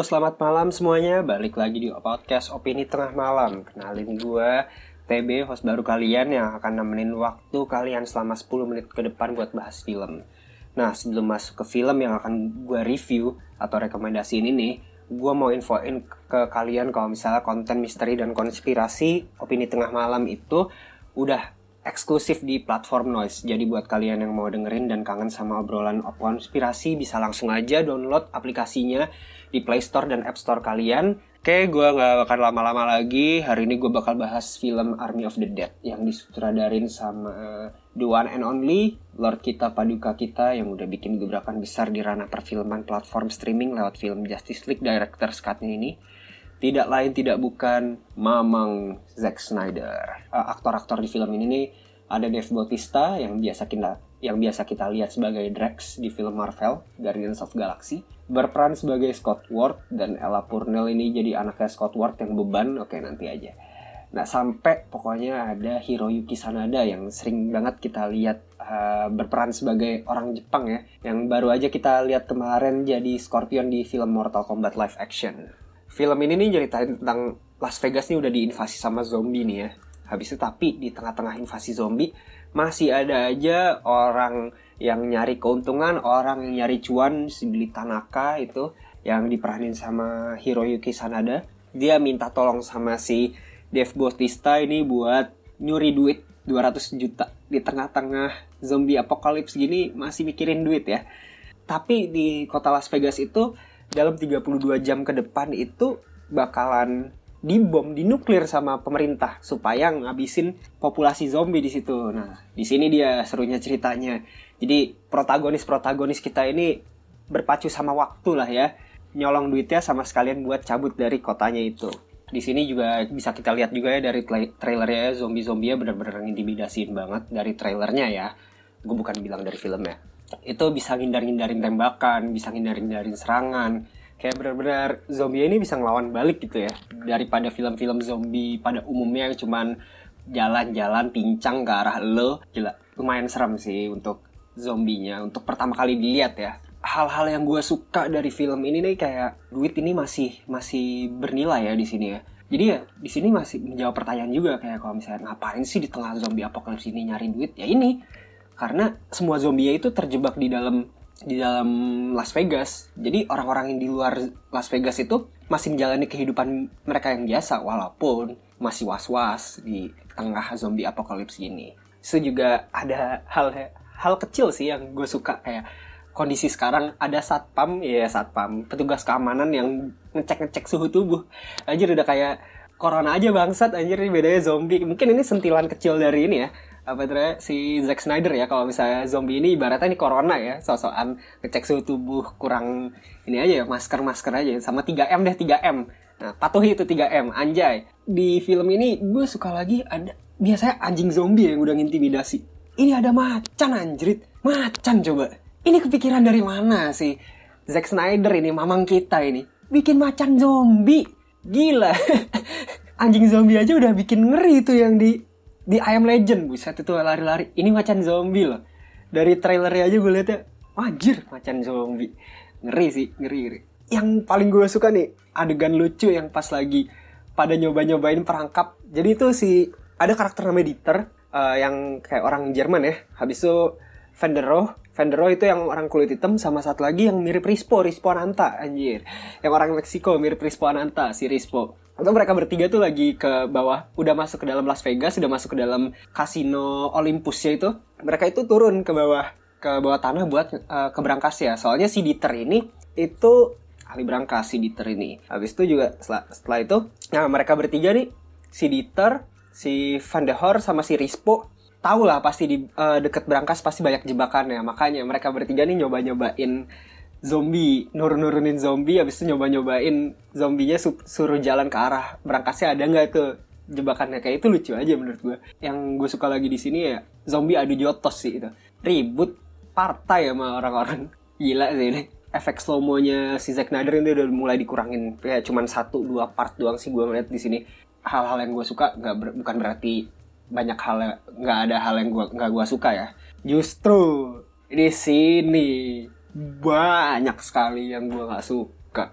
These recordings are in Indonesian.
Selamat malam semuanya. Balik lagi di podcast Opini Tengah Malam. Kenalin gue, TB, host baru kalian yang akan nemenin waktu kalian selama 10 menit ke depan buat bahas film. Nah, sebelum masuk ke film yang akan gue review atau rekomendasi ini gue mau infoin ke kalian kalau misalnya konten misteri dan konspirasi Opini Tengah Malam itu udah eksklusif di platform Noise. Jadi buat kalian yang mau dengerin dan kangen sama obrolan konspirasi bisa langsung aja download aplikasinya di Play Store dan App Store kalian. Oke, gue gak akan lama-lama lagi. Hari ini gue bakal bahas film Army of the Dead yang disutradarin sama uh, the one and only Lord kita Paduka kita yang udah bikin gebrakan besar di ranah perfilman platform streaming lewat film Justice League Director Scott ini tidak lain tidak bukan Mamang Zack Snyder. Uh, aktor-aktor di film ini nih ada Dave Bautista yang biasa kita yang biasa kita lihat sebagai Drax di film Marvel Guardians of Galaxy. Berperan sebagai Scott Ward dan Ella Purnell ini jadi anaknya Scott Ward yang beban. Oke nanti aja. Nah sampai pokoknya ada Hiroyuki Sanada yang sering banget kita lihat uh, berperan sebagai orang Jepang ya yang baru aja kita lihat kemarin jadi Scorpion di film Mortal Kombat live action film ini nih ceritain tentang Las Vegas nih udah diinvasi sama zombie nih ya. Habis itu tapi di tengah-tengah invasi zombie masih ada aja orang yang nyari keuntungan, orang yang nyari cuan, si Billy Tanaka itu yang diperanin sama Hiroyuki Sanada. Dia minta tolong sama si Dave Bautista ini buat nyuri duit 200 juta di tengah-tengah zombie apokalips gini masih mikirin duit ya. Tapi di kota Las Vegas itu dalam 32 jam ke depan itu bakalan dibom, dinuklir sama pemerintah supaya ngabisin populasi zombie di situ. Nah, di sini dia serunya ceritanya. Jadi protagonis-protagonis kita ini berpacu sama waktu lah ya. Nyolong duitnya sama sekalian buat cabut dari kotanya itu. Di sini juga bisa kita lihat juga ya dari trailernya zombie-zombie bener-bener ngintimidasin banget dari trailernya ya. Gue bukan bilang dari filmnya itu bisa ngindar-ngindarin tembakan, bisa ngindar-ngindarin serangan. Kayak benar-benar zombie ini bisa ngelawan balik gitu ya. Daripada film-film zombie pada umumnya yang cuman jalan-jalan pincang ke arah lo. Gila, lumayan serem sih untuk zombinya. Untuk pertama kali dilihat ya. Hal-hal yang gue suka dari film ini nih kayak duit ini masih masih bernilai ya di sini ya. Jadi ya di sini masih menjawab pertanyaan juga kayak kalau misalnya ngapain sih di tengah zombie apokalips ini nyari duit? Ya ini karena semua zombie itu terjebak di dalam di dalam Las Vegas. Jadi orang-orang yang di luar Las Vegas itu masih menjalani kehidupan mereka yang biasa walaupun masih was-was di tengah zombie apokalips gini. Itu juga ada hal hal kecil sih yang gue suka kayak kondisi sekarang ada satpam ya satpam petugas keamanan yang ngecek-ngecek suhu tubuh. Anjir udah kayak corona aja bangsat anjir ini bedanya zombie. Mungkin ini sentilan kecil dari ini ya apa itu si Zack Snyder ya kalau misalnya zombie ini ibaratnya ini corona ya sosokan ngecek suhu tubuh kurang ini aja ya masker masker aja sama 3M deh 3M nah patuhi itu 3M anjay. Di film ini gue suka lagi ada biasanya anjing zombie yang udah ngintimidasi. Ini ada macan anjrit. Macan coba. Ini kepikiran dari mana sih? Zack Snyder ini mamang kita ini. Bikin macan zombie. Gila. Anjing zombie aja udah bikin ngeri itu yang di di I Am Legend buset itu lari-lari. Ini macan zombie loh. Dari trailernya aja gue liatnya wajir macan zombie. Ngeri sih ngeri, ngeri. Yang paling gue suka nih adegan lucu yang pas lagi pada nyoba-nyobain perangkap. Jadi itu si ada karakter namanya Dieter uh, yang kayak orang Jerman ya. Habis itu Vendero Vendero itu yang orang kulit hitam sama satu lagi yang mirip Rispo Rispo Ananta anjir. Yang orang Meksiko mirip Rispo Ananta si Rispo. Atau mereka bertiga tuh lagi ke bawah udah masuk ke dalam Las Vegas udah masuk ke dalam kasino Olympusnya itu. Mereka itu turun ke bawah ke bawah tanah buat uh, ke berangkas ya. Soalnya si Dieter ini itu ahli berangkas si Dieter ini. Habis itu juga setelah, setelah itu nah mereka bertiga nih si Dieter si Van de Hor sama si Rispo tahu lah pasti di uh, deket berangkas pasti banyak jebakannya. Makanya mereka bertiga nih nyoba nyobain zombie nurun-nurunin zombie habis itu nyoba-nyobain zombinya su suruh jalan ke arah berangkasnya. Ada nggak tuh jebakannya? Kayak itu lucu aja menurut gue yang gue suka lagi di sini ya zombie adu jotos sih itu. Ribut partai sama orang-orang. Gila sih ini. Efek slow mo-nya si Zack Snyder ini udah mulai dikurangin. Ya cuman satu dua part doang sih gue ngeliat di sini. Hal-hal yang gue suka nggak ber bukan berarti banyak hal nggak ada hal yang gue nggak gue suka ya justru di sini banyak sekali yang gue nggak suka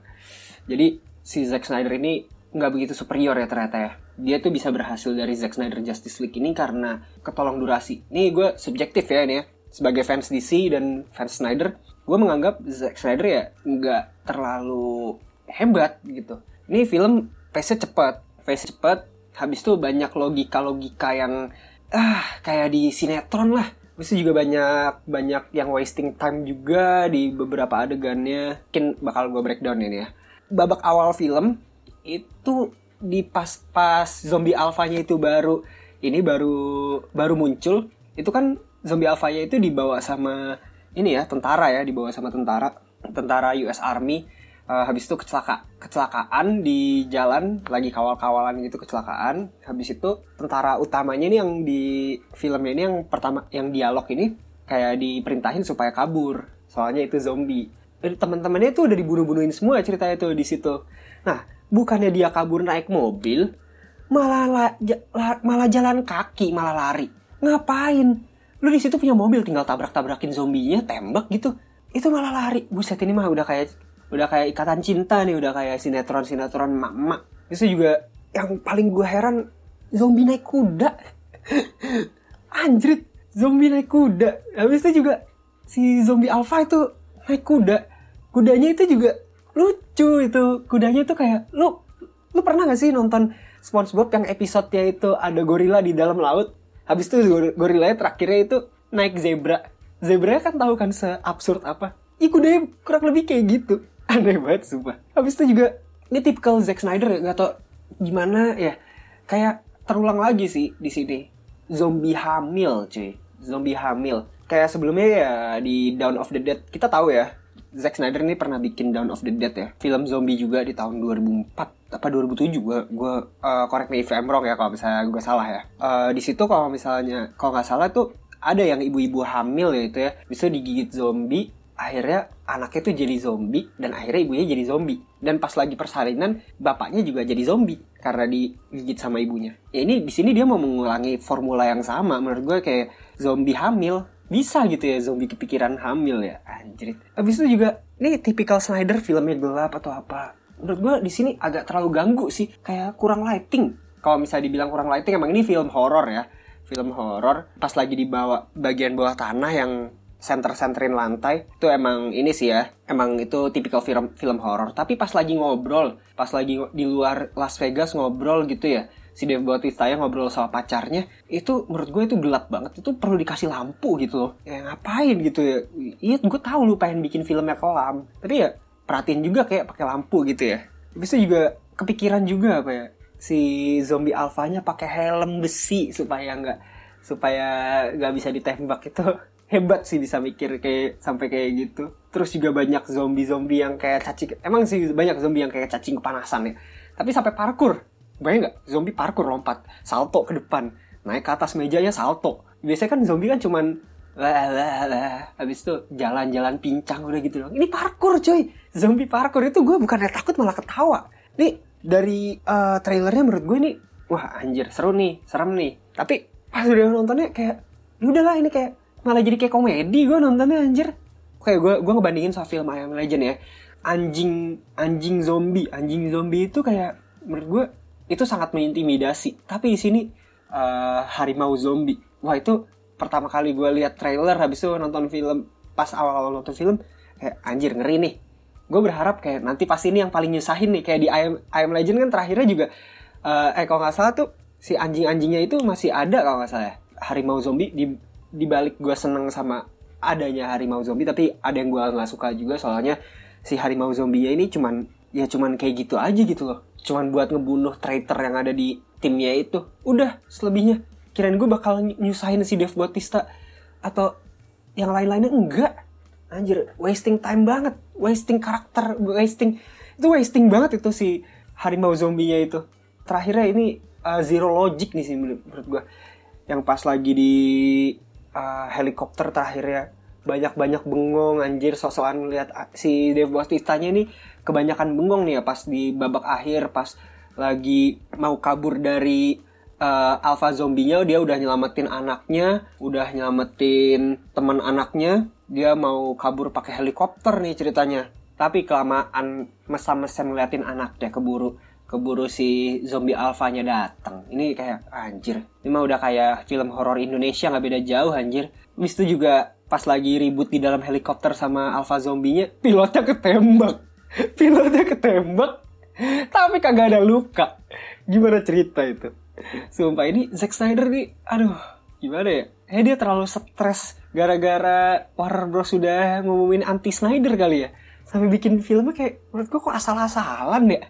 Jadi si Zack Snyder ini nggak begitu superior ya ternyata ya. Dia tuh bisa berhasil dari Zack Snyder Justice League ini karena ketolong durasi. Ini gue subjektif ya ini ya. Sebagai fans DC dan fans Snyder, gue menganggap Zack Snyder ya nggak terlalu hebat gitu. Ini film pace cepat, pace cepat. Habis itu banyak logika-logika yang ah kayak di sinetron lah. Itu juga banyak banyak yang wasting time juga di beberapa adegannya. Mungkin bakal gue breakdown ini ya. Babak awal film itu di pas-pas zombie alfanya itu baru ini baru baru muncul itu kan zombie alfanya itu dibawa sama ini ya tentara ya dibawa sama tentara tentara US Army uh, habis itu kecelakaan kecelakaan di jalan lagi kawal-kawalan gitu kecelakaan. Habis itu tentara utamanya ini yang di filmnya ini yang pertama yang dialog ini kayak diperintahin supaya kabur. Soalnya itu zombie. Teman-temannya itu udah dibunuh-bunuhin semua ceritanya tuh di situ. Nah bukannya dia kabur naik mobil malah la, la, malah jalan kaki malah lari. Ngapain? Lu di situ punya mobil tinggal tabrak tabrakin zombinya tembak gitu. Itu malah lari. Buset ini mah udah kayak udah kayak ikatan cinta nih udah kayak sinetron sinetron mak mak itu juga yang paling gue heran zombie naik kuda. Anjrit zombie naik kuda. Habis itu juga si zombie alpha itu naik kuda. Kudanya itu juga lucu itu. Kudanya itu kayak lu lu pernah gak sih nonton SpongeBob yang episodenya itu ada gorila di dalam laut? Habis itu gorilanya terakhirnya itu naik zebra. Zebra kan tahu kan seabsurd apa? Ih kudanya kurang lebih kayak gitu aneh banget sumpah. Habis itu juga ini tipikal Zack Snyder ya nggak tau gimana ya. Kayak terulang lagi sih di sini. Zombie hamil cuy. Zombie hamil. Kayak sebelumnya ya di Dawn of the Dead. Kita tahu ya Zack Snyder ini pernah bikin Dawn of the Dead ya. Film zombie juga di tahun 2004 apa 2007 gue gue uh, correct me if I'm wrong ya kalau misalnya gue salah ya. Uh, di situ kalau misalnya kalau nggak salah tuh ada yang ibu-ibu hamil ya itu ya. Bisa digigit zombie akhirnya anaknya tuh jadi zombie dan akhirnya ibunya jadi zombie. Dan pas lagi persalinan bapaknya juga jadi zombie karena digigit sama ibunya. Ya ini di sini dia mau mengulangi formula yang sama. Menurut gue kayak zombie hamil. Bisa gitu ya zombie kepikiran hamil ya. Anjir abis itu juga ini tipikal Snyder filmnya gelap atau apa. Menurut gue di sini agak terlalu ganggu sih. Kayak kurang lighting. Kalau misalnya dibilang kurang lighting emang ini film horor ya. Film horor. Pas lagi dibawa bagian bawah tanah yang center-centerin lantai itu emang ini sih ya emang itu tipikal film film horor. Tapi pas lagi ngobrol pas lagi di luar Las Vegas ngobrol gitu ya si Dave Bautista yang ngobrol sama pacarnya itu menurut gue itu gelap banget itu perlu dikasih lampu gitu loh. Ya ngapain gitu ya? Iya gue tahu lu pengen bikin filmnya kelam tapi ya perhatiin juga kayak pakai lampu gitu ya. Bisa juga kepikiran juga apa ya si zombie alfanya pakai helm besi supaya nggak supaya nggak bisa ditembak itu hebat sih bisa mikir kayak sampai kayak gitu. Terus juga banyak zombie-zombie yang kayak cacing. Emang sih banyak zombie yang kayak cacing kepanasan ya. Tapi sampai parkur. Bayang nggak? Zombie parkur lompat, salto ke depan, naik ke atas mejanya salto. Biasanya kan zombie kan cuman lah lah lah habis itu jalan-jalan pincang udah gitu dong. Ini parkur coy. Zombie parkur itu gue bukannya takut malah ketawa. Nih dari uh, trailernya menurut gue nih wah anjir seru nih, serem nih. Tapi pas udah nontonnya kayak ya udahlah ini kayak malah jadi kayak komedi gue nontonnya anjir. Kayak gue gue ngebandingin sama film I Legend ya. Anjing anjing zombie. Anjing zombie itu kayak menurut gue itu sangat mengintimidasi. Tapi di sini uh, harimau zombie. Wah itu pertama kali gue lihat trailer habis itu nonton film pas awal-awal nonton film kayak anjir ngeri nih. Gue berharap kayak nanti pas ini yang paling nyusahin nih kayak di I Am Legend kan terakhirnya juga uh, eh kalau nggak salah tuh si anjing-anjingnya itu masih ada kalau nggak salah ya. harimau zombie di dibalik gue seneng sama adanya harimau zombie tapi ada yang gue nggak suka juga soalnya si harimau zombie ini cuman ya cuman kayak gitu aja gitu loh. Cuman buat ngebunuh traitor yang ada di timnya itu udah selebihnya. Kirain gue bakal nyusahin si Dave Bautista atau yang lain-lainnya enggak. Anjir wasting time banget. Wasting karakter wasting itu wasting banget itu si harimau zombinya itu. Terakhirnya ini uh, zero logic nih sih menurut gue yang pas lagi di uh, helikopter terakhirnya banyak-banyak bengong anjir sosokan lihat si Dave Bautista-nya ini kebanyakan bengong nih ya pas di babak akhir pas lagi mau kabur dari uh, alpha zombinya dia udah nyelamatin anaknya udah nyelamatin teman anaknya dia mau kabur pakai helikopter nih ceritanya. Tapi kelamaan mesam-mesam ngeliatin anaknya keburu keburu si zombie alfanya datang. Ini kayak anjir. Ini mah udah kayak film horor Indonesia nggak beda jauh anjir. Habis itu juga pas lagi ribut di dalam helikopter sama alpha zombinya, pilotnya ketembak. Pilotnya ketembak. Tapi kagak ada luka. Gimana cerita itu? Sumpah ini Zack Snyder nih, aduh, gimana ya? Eh dia terlalu stres gara-gara Warner Bros sudah ngumumin anti Snyder kali ya. Sampai bikin filmnya kayak menurut gue kok asal-asalan ya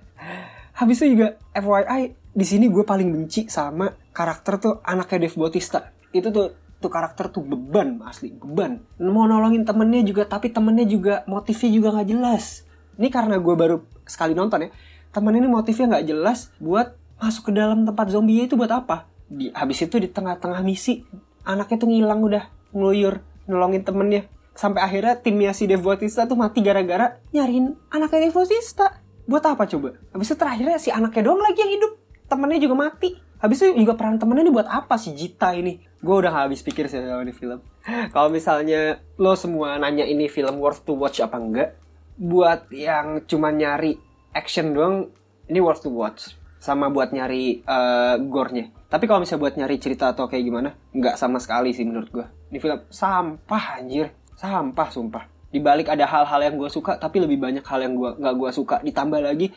habis itu juga FYI di sini gue paling benci sama karakter tuh anaknya Dave Bautista. Itu tuh tuh karakter tuh beban asli beban. Mau nolongin temennya juga tapi temennya juga motifnya juga nggak jelas. Ini karena gue baru sekali nonton ya temen ini motifnya nggak jelas buat masuk ke dalam tempat zombie itu buat apa? Di habis itu di tengah-tengah misi anaknya tuh ngilang udah ngeluyur nolongin temennya. Sampai akhirnya timnya si Dave Bautista tuh mati gara-gara nyariin anaknya Dave Bautista buat apa coba? Habis itu terakhirnya si anaknya doang lagi yang hidup. Temennya juga mati. Habis itu juga peran temennya ini buat apa si Jita ini? Gue udah habis pikir sih sama ini film. Kalau misalnya lo semua nanya ini film worth to watch apa enggak, buat yang cuma nyari action doang, ini worth to watch. Sama buat nyari uh, gore-nya. Tapi kalau misalnya buat nyari cerita atau kayak gimana, nggak sama sekali sih menurut gue. Ini film sampah anjir, sampah sumpah di balik ada hal-hal yang gue suka tapi lebih banyak hal yang gue nggak gue suka. Ditambah lagi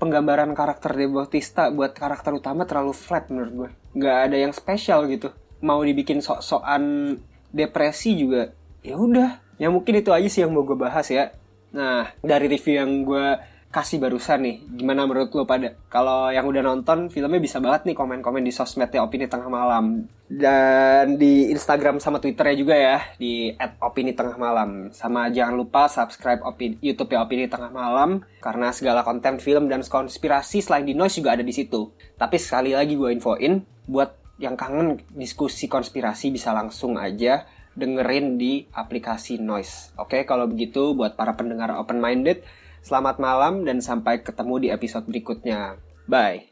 penggambaran karakter Dave Bautista buat karakter utama terlalu flat menurut gue nggak ada yang spesial gitu. Mau dibikin sok-sokan depresi juga ya udah. Ya mungkin itu aja sih yang mau gue bahas ya. Nah dari review yang gue kasih barusan nih. Gimana menurut lo pada? Kalau yang udah nonton filmnya bisa banget nih komen-komen di sosmednya Opini Tengah Malam. Dan di Instagram sama Twitternya juga ya. Di Opini Tengah Malam. Sama jangan lupa subscribe opini, YouTube ya Opini Tengah Malam. Karena segala konten film dan konspirasi selain di Noise juga ada di situ. Tapi sekali lagi gue infoin. Buat yang kangen diskusi konspirasi bisa langsung aja dengerin di aplikasi Noise. Oke, kalau begitu buat para pendengar open minded, Selamat malam dan sampai ketemu di episode berikutnya. Bye.